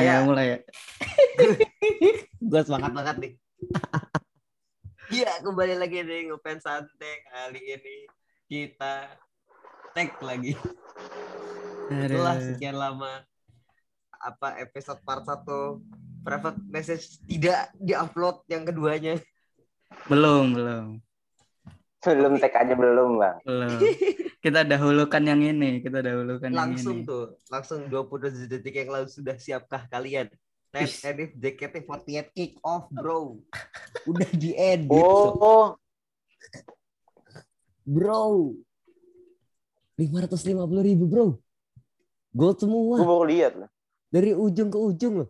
Ya. Ayo mulai ya. gue semangat banget nih. Iya, kembali lagi nih ngefans santai kali ini kita tag lagi setelah sekian lama apa episode part 1 private message tidak diupload yang keduanya. Belum, belum. Belum tag aja belum, Bang. Belum. Kita dahulukan yang ini, kita dahulukan Langsung yang ini. tuh, langsung 20 detik yang lalu sudah siapkah kalian? Net Ih. edit JKT48 kick off, bro. Udah diedit, so. Oh, bro. 550 ribu, bro. Gold semua. gue baru lihat loh. Dari ujung ke ujung loh.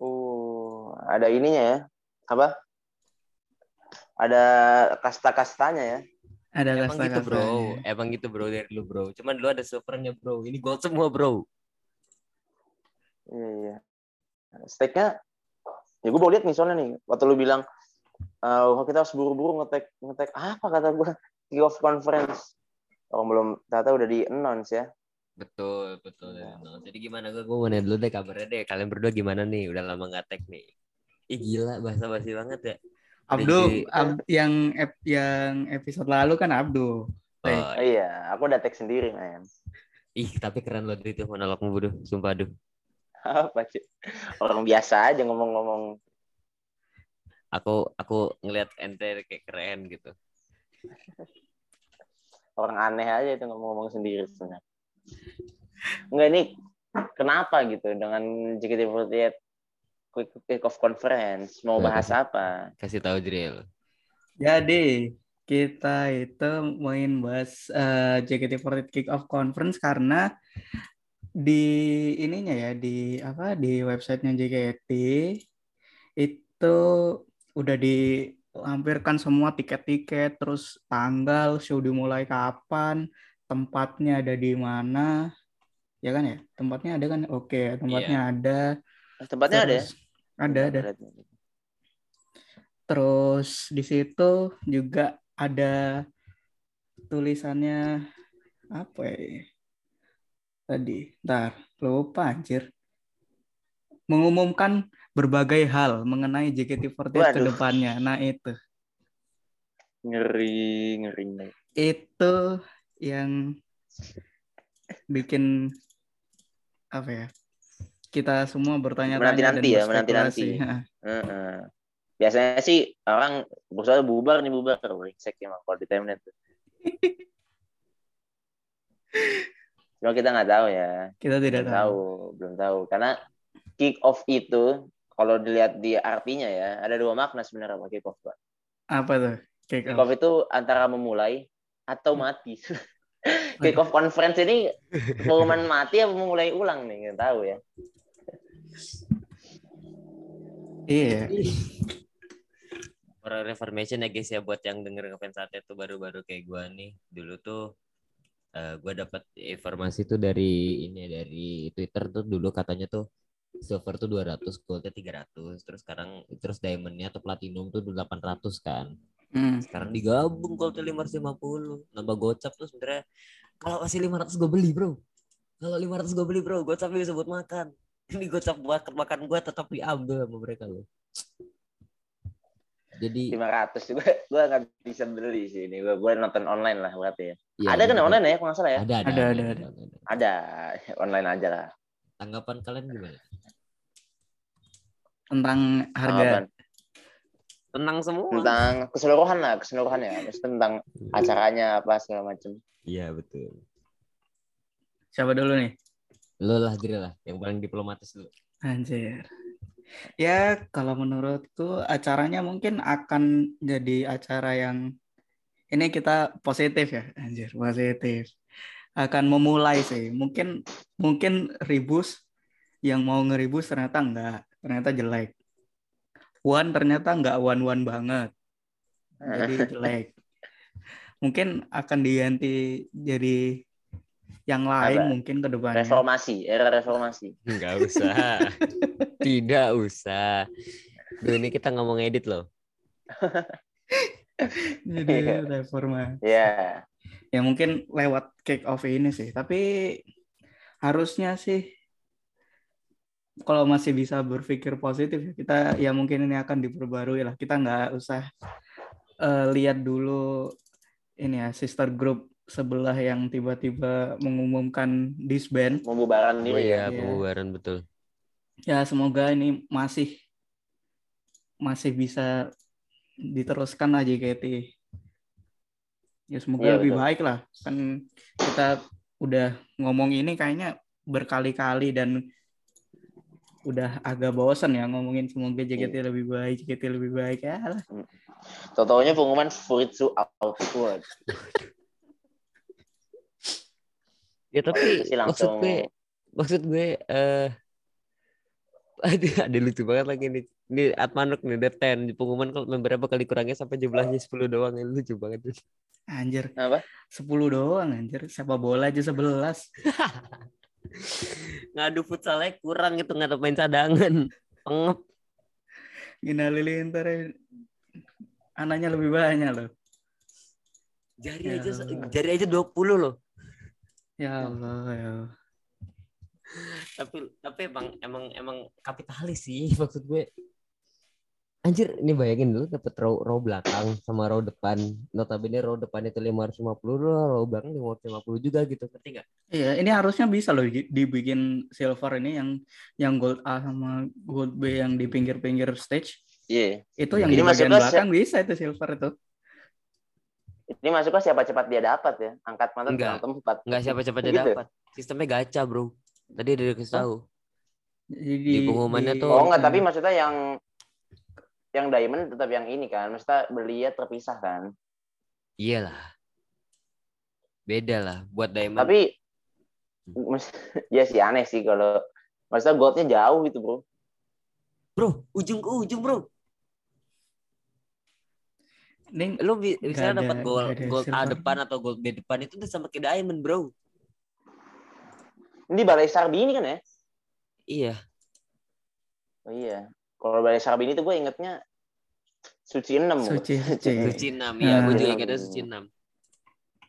Oh, ada ininya ya. Apa? Ada kasta-kastanya ya. Ada Emang gitu bro, emang gitu bro dari dulu bro. Cuman dulu ada supernya bro. Ini gold semua bro. Iya, iya. Stake-nya, ya gue baru lihat nih soalnya nih. Waktu lu bilang, eh, wah kita harus buru-buru ngetek ngetek apa kata gue kick off conference. Orang belum ternyata udah di announce ya. Betul betul. No. Jadi gimana gue gue mau nanya dulu deh kabarnya deh. Kalian berdua gimana nih? Udah lama nggak tag nih. Ih gila bahasa basi banget ya. Abdu, Jadi- Ab- yang ep- yang episode lalu kan Abdu. Oh, Oh, iya, aku udah tag sendiri, men. ih tapi keren loh itu monologmu bodoh. Sumpah aduh. Apa sih? Orang biasa aja ngomong-ngomong. Aku aku ngelihat ente kayak keren gitu. Orang aneh aja itu ngomong-ngomong sendiri sebenarnya. Enggak ini kenapa gitu dengan JKT48 quick kick off conference. Mau bahas apa? Kasih tahu Drill. Jadi kita itu main bahas eh, JKT48 Kick Off Conference karena di ininya ya di apa di websitenya JKT itu udah dilampirkan semua tiket-tiket terus tanggal show dimulai kapan tempatnya ada di mana. Ya kan ya? Tempatnya ada kan? Oke tempatnya ada. Tempatnya ada ya? Ada ada Terus di situ juga ada tulisannya apa ya? Tadi, ntar lupa anjir. Mengumumkan berbagai hal mengenai JKT48 ke depannya. Nah itu, Ngeri, ngeri. ngeri. itu yang bikin apa ya? Kita semua bertanya-tanya Menanti-nanti ya. Hah. Heeh. Biasanya sih orang berusaha bubar nih bubar brengsek emang kalau di timeline tuh. Cuma kita nggak tahu ya. Kita tidak belum tahu. tahu, belum tahu. Karena kick off itu kalau dilihat di artinya ya, ada dua makna sebenarnya Pak kick off. Pak. Apa tuh? Kick Kick off. off itu antara memulai atau mati. kick off conference ini pengumuman mati apa memulai ulang nih, nggak tahu ya. Iya. For reformation ya guys ya buat yang denger ngefans saat itu baru-baru kayak gua nih dulu tuh eh gua dapat informasi tuh dari ini dari Twitter tuh dulu katanya tuh silver tuh 200 goldnya 300 terus sekarang terus diamondnya atau platinum tuh 800 kan Hmm. sekarang digabung goldnya 550 nambah gocap tuh sebenarnya kalau kasih 500 gue beli bro kalau 500 gue beli bro gocap bisa buat makan ini gocap buat makan gue tetap diambil sama mereka loh jadi 500 juga gue nggak bisa beli sih ini. Gue nonton online lah berarti ya. ya, ada kan online ya, kalau nggak salah ya? ada ada Ada, ada, ada, ada, ada. Ada online aja lah. tanggapan kalian gimana Tentang harga. Tanggapan. tenang semua Tentang keseluruhan lah, keseluruhan ya. Terus tentang acaranya apa segala macam. iya betul Siapa dulu nih? Lo lah Dri lah yang paling diplomatis dulu Anjir. Ya, kalau menurutku acaranya mungkin akan jadi acara yang ini kita positif ya, anjir, positif. Akan memulai sih. Mungkin mungkin ribus yang mau ngeribus ternyata enggak, ternyata jelek. One ternyata enggak one-one banget. Jadi jelek. Mungkin akan diganti jadi yang lain Apa? mungkin ke depannya. Reformasi, era reformasi. nggak usah tidak usah Duh, ini kita ngomong edit loh Jadi reformasi. Ya, ya mungkin lewat kick off ini sih tapi harusnya sih kalau masih bisa berpikir positif ya kita ya mungkin ini akan diperbarui lah kita nggak usah uh, lihat dulu ini ya sister group sebelah yang tiba-tiba mengumumkan disband Pembubaran Oh diri ya. iya, Iya. pembubaran betul. ya semoga ini masih masih bisa diteruskan lah JKT ya semoga Iya, lebih betul. baik lah kan kita udah ngomong ini kayaknya berkali-kali dan udah agak bosan ya ngomongin semoga JKT Iya. lebih baik JKT lebih baik ya lah Totonya pengumuman Furitsu Outward. Ya tapi maksud langsung- gue maksud gue eh ada ada lucu banget lagi nih. Ini Atmanuk nih Dead Ten di pengumuman kalau membernya bakal dikurangin sampai jumlahnya 10 doang ini lucu banget. anjir Apa? 10 doang anjir siapa bola aja 11 Ngadu futsalnya kurang itu nggak ada main cadangan. Pengep. Gina Lilintar anaknya lebih banyak loh Jari Ya aja Allah. jari aja 20 loh. Ya Allah ya Allah. Tapi tapi emang emang emang kapitalis sih maksud gue. Anjir, ini bayangin dulu dapet row, row belakang sama row depan. Notabene row depan itu 550, row belakang 550 juga gitu. Ngerti nggak? Iya, ini harusnya bisa loh di- dibikin silver ini yang yang gold A sama gold B yang di pinggir-pinggir stage. Iya. Itu yang Ini di bagian belakang bisa itu silver itu. Ini masuknya siapa cepat dia dapat ya. Angkat mata Enggak. tempat. Nggak siapa-siapa Gitu. dapat. Sistemnya gacha, bro. Tadi udah dikasih tahu. Jadi Di pengumumannya tuh- Oh enggak, tapi maksudnya yang yang diamond tetap yang ini kan. Maksudnya belinya terpisah kan. Iyalah. Beda lah buat diamond. Tapi mas- ya sih aneh sih kalau maksudnya goldnya jauh gitu bro. bro, ujung ke ujung, bro. Ini Lu bi- bisa ada- dapat ada gold A depan atau gold B depan itu udah sama kayak diamond, bro. Ini balai Sarbini kan ya? Iya. Oh iya. Kalau balai Sarbini tuh gue ingetnya Suci 6. bro. suci suci. Suci 6. Iya, gue juga ingatnya Suci 6.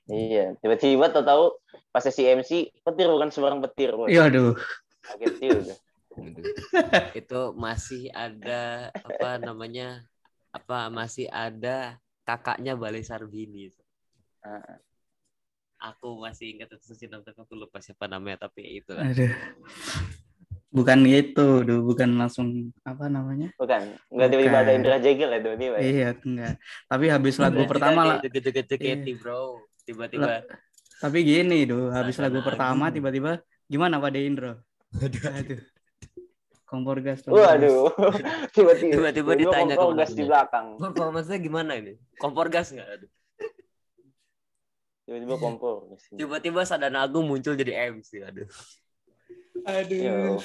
Iya. Tiba-tiba tau tahu pas sesi MC petir bukan sebarang petir. bro. Iya aduh. Kaget juga. Aduh. itu masih ada apa namanya? Apa masih ada kakaknya Balai Sarbini. Ah. Aku masih ingat itu Suci 6 tapi aku lupa siapa namanya tapi ya itu Aduh. Bukan gitu, duh, bukan langsung apa namanya? Bukan. Enggak tiba-tiba ada. Indra Jegel ya tiba-tiba. ya? Iya, enggak. Tapi habis lagu pertama lah. Joget-joget Iya. bro. Tiba-tiba. Tapi gini, duh, habis lagu pertama tiba-tiba gimana Pak Deindro? Aduh. Kompor gas. kompor gas. Waduh. Tiba-tiba. Tiba-tiba ditanya kompor gas di belakang. Performance-nya gimana ini? Kompor gas nggak? Aduh. Tiba-tiba kompor. Tiba-tiba Sadana Agung muncul jadi MC. Aduh. Yo.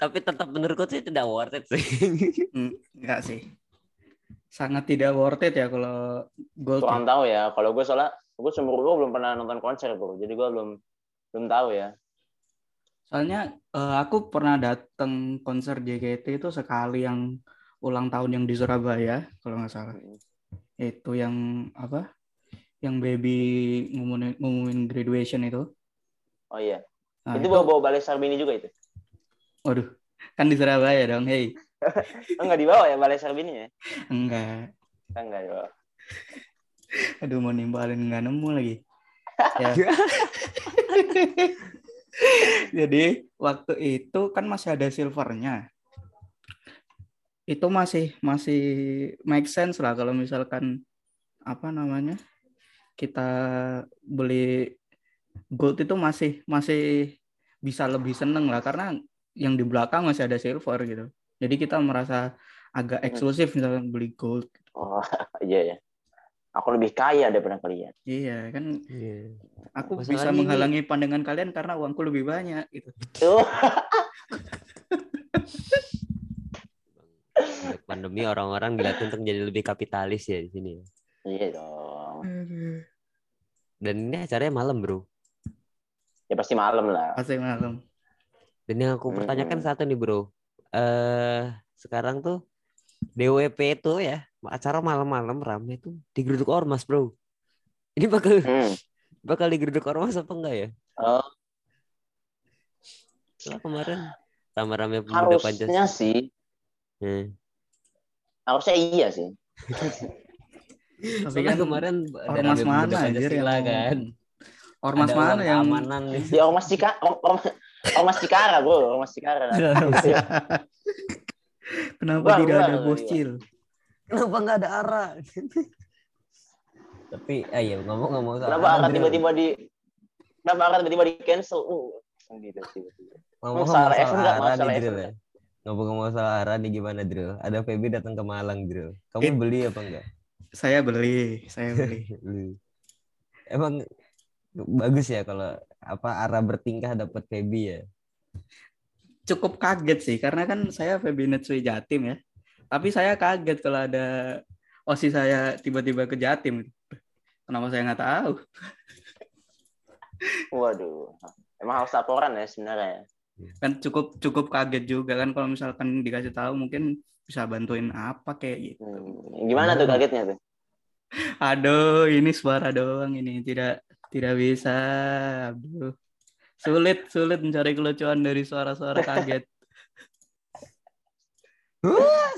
Tapi tetap menurutku sih tidak worth it sih. Hmm, Enggak sih. Sangat tidak worth it ya kalau gold. Kurang tahu ya. Kalau gue soalnya gue seumur gue belum pernah nonton konser bro. Jadi gue belum belum tahu ya. Soalnya eh, aku pernah datang konser JKT itu sekali yang ulang tahun yang di Surabaya kalau nggak salah. Itu yang apa? Yang baby ngumumin, ngumumin graduation itu. Oh iya. Nah, itu itu- bawa bawa balai Sarbini juga itu. Waduh, kan di Surabaya dong. Hey, Oh, enggak dibawa ya balai Sarbini ya? enggak. Enggak dibawa. Aduh mau nimbalin nggak nemu lagi. Ya. Jadi waktu itu kan masih ada silvernya. Itu masih masih make sense lah kalau misalkan apa namanya kita beli gold itu masih masih bisa lebih seneng lah karena yang di belakang masih ada silver gitu. Jadi kita merasa agak eksklusif misalkan beli gold. Oh iya ya. Aku lebih kaya daripada kalian. Iya kan aku bisa Masalahnya ini- menghalangi pandangan kalian karena uangku lebih banyak gitu. Pandemi orang-orang dilatih untuk jadi lebih kapitalis ya di sini. Iya dong. Dan ini acaranya malam bro. Ya pasti malam lah. Pasti malam. Dan yang aku pertanyakan satu nih bro. Eh sekarang tuh DWP itu ya acara malam-malam rame tuh digeruduk ormas bro. Ini bakal Hmm. bakal digeruduk ormas apa enggak ya? Oh. Lah kemarin rame-rame pemuda Harusnya Pancasila. sih, Hmm. harusnya iya sih. Tapi kan kemarin ormas rame mana Pancasila kan. Ormas Ada mana yang keamanan nih. Ya ormas Cika, or- or- ormas Cikara bro, ormas Cikara. kenapa Bang, tidak ada bang, bocil? Kenapa nggak ada arah? Tapi ayo ngomong-ngomong soal Kenapa Ara Adriel. tiba-tiba di Kenapa Ara tiba-tiba di cancel? Uh, gitu tiba-tiba. ngomong-ngomong salah soal Evan nggak, Ara masalah Drill ya. Ngomong-ngomong soal Ara nih gimana Drill? Ada Feby datang ke Malang Drill. Kamu It- beli apa enggak? Saya beli, saya beli. Beli. Emang bagus ya kalau apa Ara bertingkah dapat Feby ya. Cukup kaget sih karena kan saya Febinet Sui Jatim ya. Tapi saya kaget kalau ada osi saya tiba-tiba ke Jatim. Kenapa saya nggak tahu? Waduh. Emang harus laporan ya sebenarnya. Kan cukup cukup kaget juga kan kalau misalkan dikasih tahu mungkin bisa bantuin apa kayak gitu. Hmm. Gimana tuh kagetnya tuh? Aduh, ini suara doang ini tidak tidak bisa. Aduh. Sulit sulit mencari kelucuan dari suara-suara kaget.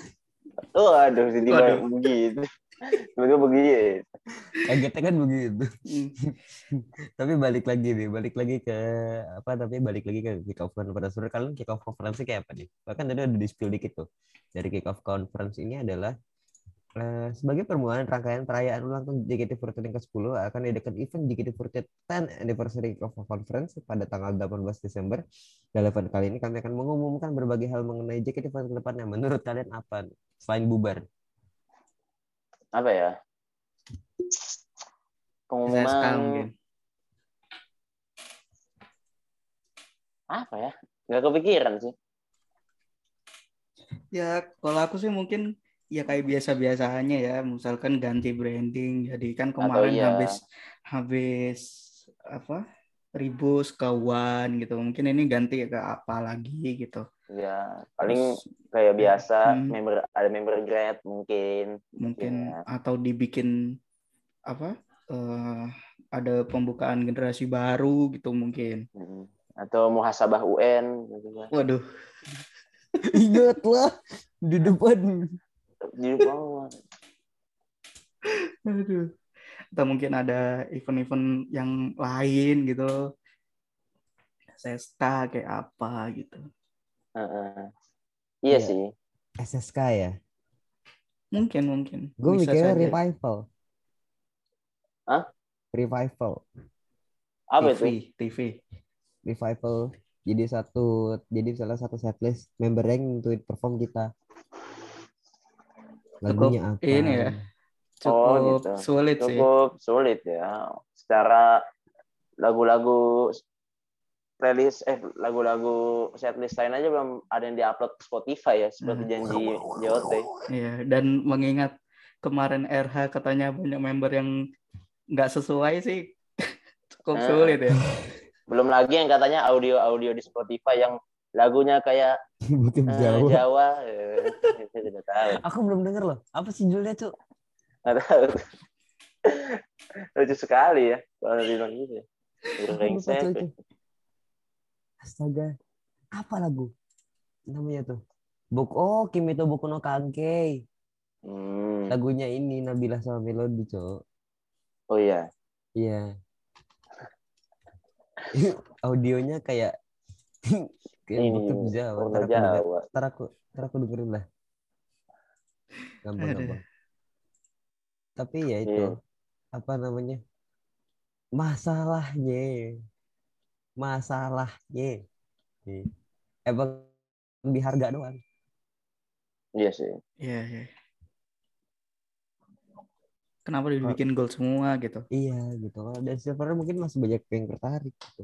Oh, aduh, tiba-tiba begitu. Tiba-tiba begitu. Kagetnya kan begitu. Hmm. Tapi balik lagi nih, balik lagi ke apa namanya? Balik lagi ke kick off conference. Menurut kalian kick off conference kayak apa nih? Bahkan tadi udah di spill dikit tuh. Dari kick off conference ini adalah eh, sebagai permulaan rangkaian perayaan ulang tahun JKT48 yang ke-10 akan diadakan event JKT48 10 Anniversary Conference pada tanggal 18 Desember. Dalam event kali ini kami akan mengumumkan berbagai hal mengenai JKT48 ke depannya. Menurut kalian apa selain bubar? Apa ya? Pengumuman apa ya? Nggak kepikiran sih. Ya, kalau aku sih mungkin ya kayak biasa-biasanya ya, misalkan ganti branding. Jadi kan kemarin iya. habis habis apa? Ribus One gitu. Mungkin ini ganti ke apa lagi gitu. Ya, paling Terus kayak biasa Hmm. member ada member grade mungkin. mungkin Ya. atau dibikin apa? eh, ada pembukaan generasi baru gitu mungkin. Hmm. Atau muhasabah UN gitu kan. Waduh, Ingatlah di depan. Di bawah. aduh. Atau mungkin ada event-event yang lain gitu. Sesta kayak apa gitu. Heeh. Iya Iya. sih. SSK ya. Mungkin mungkin. Gue mikirnya saja. revival. Hah? Revival. Apa TV, itu? TV. Revival. Jadi satu, jadi salah satu setlist member yang nentuin perform kita. Lagunya apa? ini ya. Oh, Cukup gitu. sulit sih. Cukup sulit ya. Secara lagu-lagu playlist eh lagu-lagu setlist lain aja belum ada yang diupload ke Spotify ya seperti Hmm. janji JOT. Iya, dan mengingat kemarin RH katanya banyak member yang nggak sesuai sih cukup Eh. sulit ya. Belum lagi yang katanya audio-audio di Spotify yang lagunya kayak Bukan eh, Jawa. Jawa. Saya tidak tahu. Aku belum denger loh. Apa sih judulnya, Cuk? Nggak tahu. Lucu sekali ya kalau dibilang gitu. ya. Brengsek. Cuk. Astaga. Apa lagu? Namanya tuh. Buk oh Kimi to Boku no Kankei. Hmm. Lagunya ini Nabila sama Melody, Cok. Oh iya. Iya. Audionya kayak kayak Ini butuh Jawa. Ntar aku, Jawa. ntar aku, ntar aku dengerin lah. Gampang, Aduh. gampang. Tapi ya itu Iya. apa namanya? Masalahnya, masalahnya, emang di harga doang. Iya sih. Iya, iya. Kenapa dibikin gold semua gitu? Iya gitu. Kalau dan silver mungkin masih banyak yang tertarik gitu.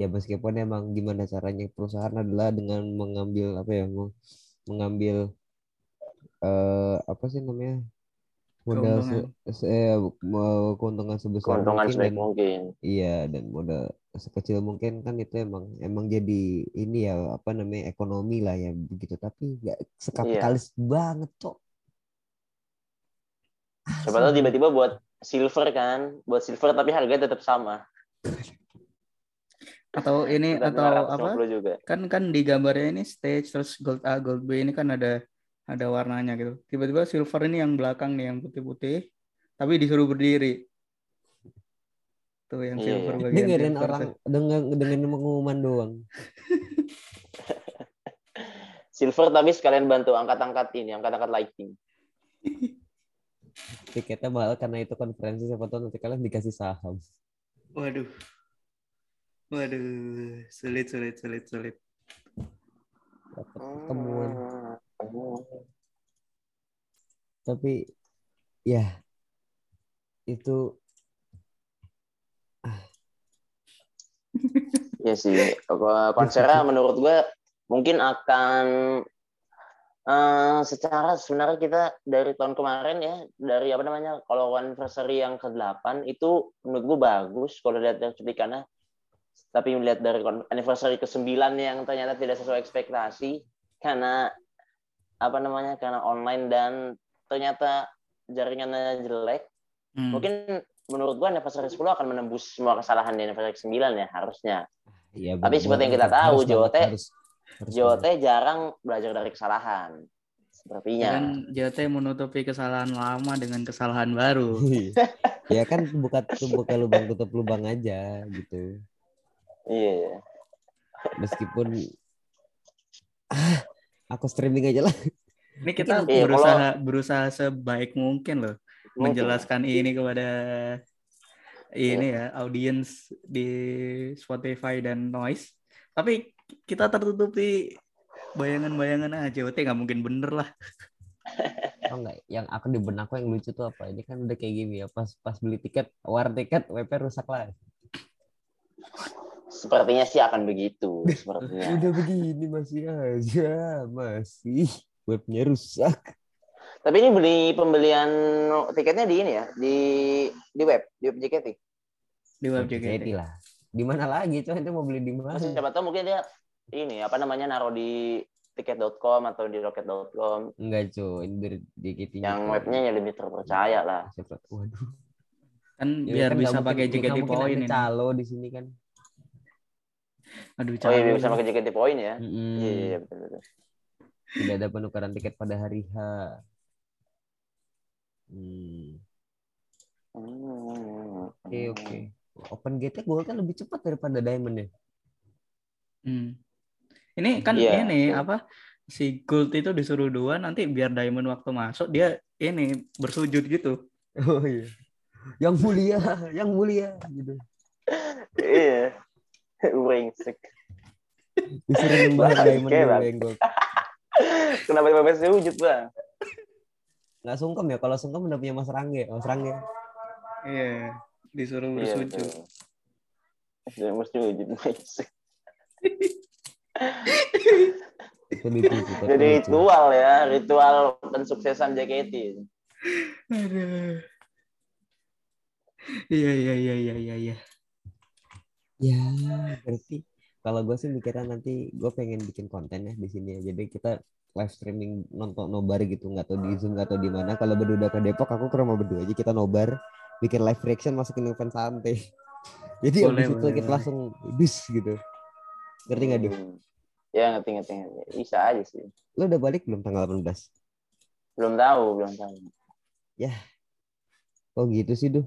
Ya meskipun emang gimana caranya perusahaan adalah dengan mengambil apa ya, meng- mengambil eh apa sih namanya modal se- se- eh, keuntungan sebesar Keuntungan mungkin dan mungkin. iya dan modal sekecil mungkin kan itu emang emang jadi ini ya apa namanya ekonomi lah ya begitu. Tapi nggak sekapitalis banget cok. Siapa tahu tiba-tiba buat silver kan, buat silver tapi harganya tetap sama. Atau ini Udah atau apa? 250 juga. Kan kan di gambarnya ini stage terus gold A, gold B ini kan ada ada warnanya gitu. Tiba-tiba silver ini yang belakang nih yang putih-putih, tapi disuruh berdiri. Tuh yang Iya, silver iya. bagian dengerin silver. orang dengan dengan pengumuman doang. Silver tapi sekalian bantu angkat-angkat ini, angkat-angkat lighting. Tiketnya mahal karena itu konferensi siapa tahu nanti kalian dikasih saham. Waduh. Waduh, sulit sulit sulit sulit. Dapat ketemuan. Tapi ya itu Iya sih, Kalau konsernya menurut gue mungkin akan eh, secara sebenarnya kita dari tahun kemarin ya, dari apa namanya, kalau anniversary yang ke-8 itu menurut gue bagus kalau lihat dari cuplikannya. Tapi melihat dari kon- anniversary ke-9 yang ternyata tidak sesuai ekspektasi karena apa namanya, karena online dan ternyata jaringannya jelek. Hmm. Mungkin menurut gue anniversary 10 akan menembus semua kesalahan di anniversary 9 ya harusnya. ya Tapi bener- seperti yang kita harus tahu, banget, JOT harus- harus JOT jarang belajar dari kesalahan. Sepertinya. kan JT menutupi kesalahan lama dengan kesalahan baru. ya kan buka buka lubang tutup lubang aja gitu. Iya. Meskipun ah, aku streaming aja lah. Ini kita Iya, kalau- berusaha berusaha sebaik mungkin loh Mungkin. menjelaskan ini kepada ini ya audiens di Spotify dan Noise. Tapi kita tertutupi bayangan-bayangan aja. JOT nggak mungkin bener lah. Oh enggak, yang aku di benakku yang lucu tuh apa? Ini kan udah kayak gini ya. Pas pas beli tiket, war tiket, WP rusak lah. Sepertinya sih akan begitu. Sepertinya. Udah begini masih aja, masih webnya rusak. Tapi ini beli pembelian tiketnya di ini ya, di di web, di web JKT. Di web JKT JKT. lah. Di mana lagi? Coba itu mau beli di mana? Siapa tahu mungkin dia ini apa namanya naruh di tiket.com atau di rocket.com Enggak, cuy. Ini dari JKT. yang webnya yang lebih terpercaya lah. Siapa- Waduh. Kan Ya, biar kan bisa pakai JKT Point ini. calo di sini kan. Aduh, Oh iya bisa pakai JKT Point ya. Mm-mm. Iya iya betul betul. Tidak ada penukaran tiket pada hari H. Hmm. Hmm. Oke oke. Open gate gold kan lebih cepat daripada diamond ya. Hmm. Ini kan Iya. ini apa si Gold itu disuruh dua nanti biar Diamond waktu masuk dia ini bersujud gitu. Oh iya. Yang mulia, yang mulia gitu. Iya. Brengsek. Disuruh nyembah diamond gold. Kenapa tiba-tiba sujud bang? Nggak sungkem ya kalau sungkem udah punya Mas Rangge, Mas Rangge. Iya, disuruh Iya bersujud. betul. Dia mesti sujud brengsek. Jadi ritual ya, ritual pensuksesan JKT. Aduh. Iya iya iya iya iya iya. Ya, berarti kalau gue sih mikirnya nanti gue pengen bikin konten ya di sini ya. Jadi kita live streaming nonton nobar gitu, nggak tahu di zoom nggak tahu di mana. Kalau berdua udah ke Depok, aku ke rumah berdua aja kita nobar, bikin live reaction masukin event santai. Jadi Boleh, abis itu boleh, kita boleh. langsung bis gitu. Ngerti nggak deh? Hmm. Ya ngerti ngerti ngerti. Bisa aja sih. Lo udah balik belum tanggal 18? Belum tahu, belum tahu. Oh gitu sih duh.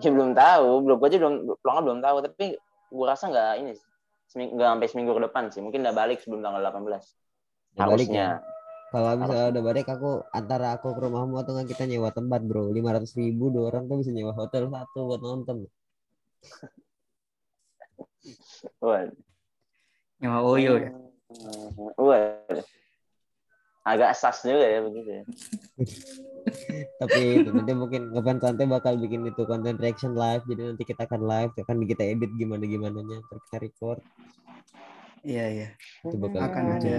Ya belum tahu, belum gua aja belum pulangnya belum tahu. Tapi gua rasa nggak ini, nggak sampai seminggu ke depan sih. Mungkin udah balik sebelum tanggal 18. Udah balik Harusnya. ya? Kalau misalnya udah balik aku antara aku ke rumahmu atau nggak kita nyewa tempat bro. 500 ribu dua orang tuh bisa nyewa hotel satu buat nonton. Wah. Nyawa Oyo ya. Wah. Agak sas juga ya begitu ya. Tapi itu nanti mungkin ngefans santai bakal bikin itu konten reaction live. Jadi nanti kita akan live, akan kita edit gimana gimana nya, terus kita record. Iya iya. Itu bakal Akan lucu. ada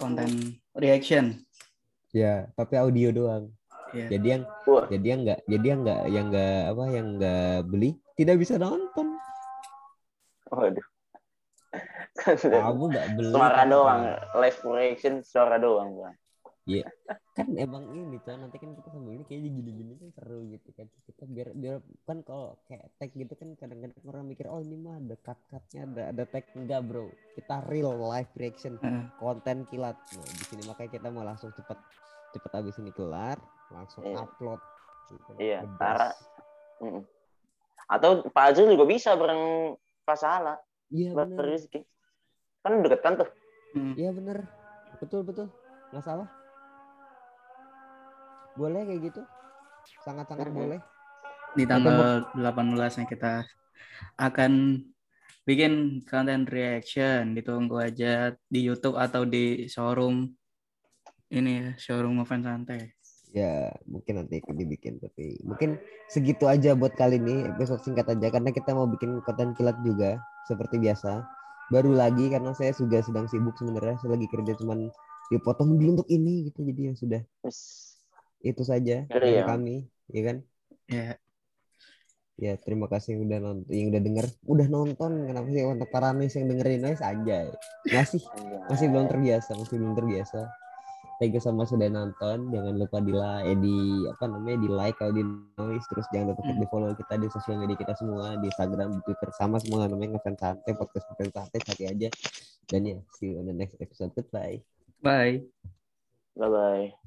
konten reaction. Ya, tapi audio doang. Iya. Jadi yang Wah. jadi yang enggak jadi yang enggak yang enggak apa yang enggak beli tidak bisa nonton. Waduh. Kamu enggak beli. suara doang, live reaction suara doang, Bang. Iya. Kan emang ini tuh nanti kan kita sambil ini kayaknya gini-gini kan seru gitu kan. Kita biar biar kan kalau kayak tag gitu kan kadang-kadang orang mikir oh ini mah ada cut-cutnya ada ada tag enggak bro. Kita real live reaction Heeh. konten kilat. Nah, di sini makanya kita mau langsung cepet cepet abis ini kelar langsung Iya. upload. gitu. Iya. Tara. Mm-mm. Atau Pak Azril juga bisa bareng Pak Salah, Iya bener. Rizky. Kan deketan tuh. Hmm. Iya bener. Betul betul. Nggak salah. Boleh kayak gitu. Sangat-sangat Mhm. boleh. Di tanggal 18 nya kita akan bikin konten reaction. Ditunggu aja di YouTube atau di showroom ini ya, showroom ngefans santai. Ya, mungkin nanti dibikin tapi mungkin segitu aja buat kali ini episode singkat aja karena kita mau bikin konten kilat juga seperti biasa. Baru lagi karena saya juga sedang sibuk sebenarnya saya lagi kerja cuman dipotong dulu untuk ini gitu jadi ya sudah. Itu saja Iya, dari iya. kami ya kan? Ya, ya terima kasih yang udah nonton yang udah denger. Udah nonton kenapa sih untuk para noise yang dengerin noise aja masih masih belum terbiasa masih belum terbiasa. Thank you sama sudah nonton. Jangan lupa di like eh, di apa namanya di like kalau di noise. Terus jangan lupa Hmm. di follow kita di sosial media kita semua di Instagram di Twitter. Sama semua namanya ngefans santai podcast ngefans santai. Cari aja. Dan ya see you on the next episode. Goodbye. Bye. Bye bye.